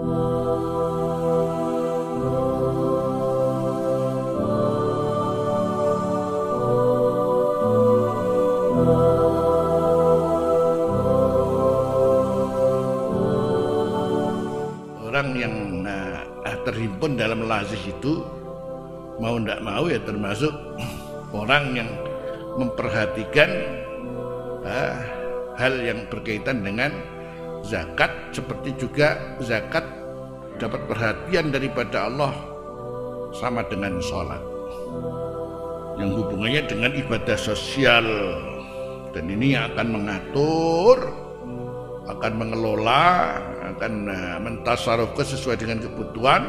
orang yang nah, terhimpun dalam lazih itu mau tidak mau ya termasuk orang yang memperhatikan ah, hal yang berkaitan dengan zakat seperti juga zakat dapat perhatian daripada Allah sama dengan sholat. Yang hubungannya dengan ibadah sosial. Dan ini akan mengatur akan mengelola akan uh, mentasarufkan sesuai dengan kebutuhan.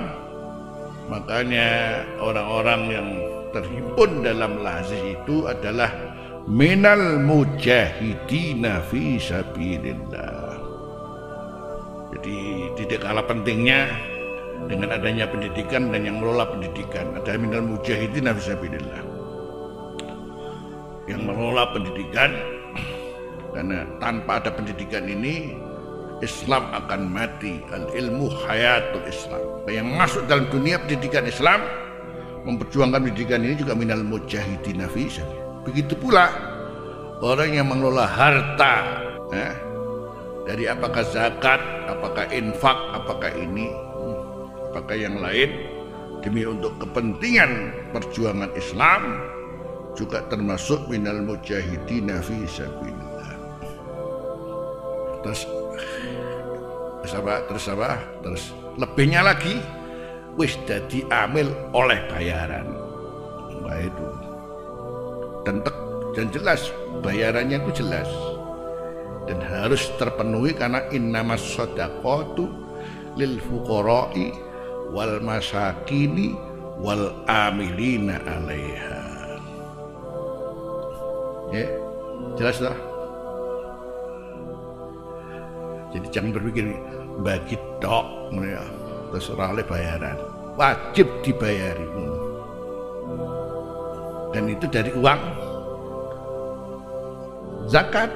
Makanya orang-orang yang terhimpun dalam lazih itu adalah minal mujahidina fi sabilillah jadi tidak kalah pentingnya dengan adanya pendidikan dan yang mengelola pendidikan. Ada minal mujahidina fi sabilillah yang mengelola pendidikan karena tanpa ada pendidikan ini Islam akan mati. Al ilmu hayatul Islam. Yang masuk dalam dunia pendidikan Islam memperjuangkan pendidikan ini juga minal mujahidin begitu pula orang yang mengelola harta ya, dari apakah zakat apakah infak apakah ini apakah yang lain demi untuk kepentingan perjuangan Islam juga termasuk minal mujahidin fi sabilillah. Terus terus apa terus apa terus lebihnya lagi wis jadi amil oleh bayaran. Wah itu. Dan dan jelas bayarannya itu jelas dan harus terpenuhi karena innamas sadaqatu lil fuqara'i wal masakini wal amilina alaiha. Ya jelas lah jadi jangan berpikir bagi tok ya. Terserah oleh bayaran. Wajib dibayari dan itu dari uang. Zakat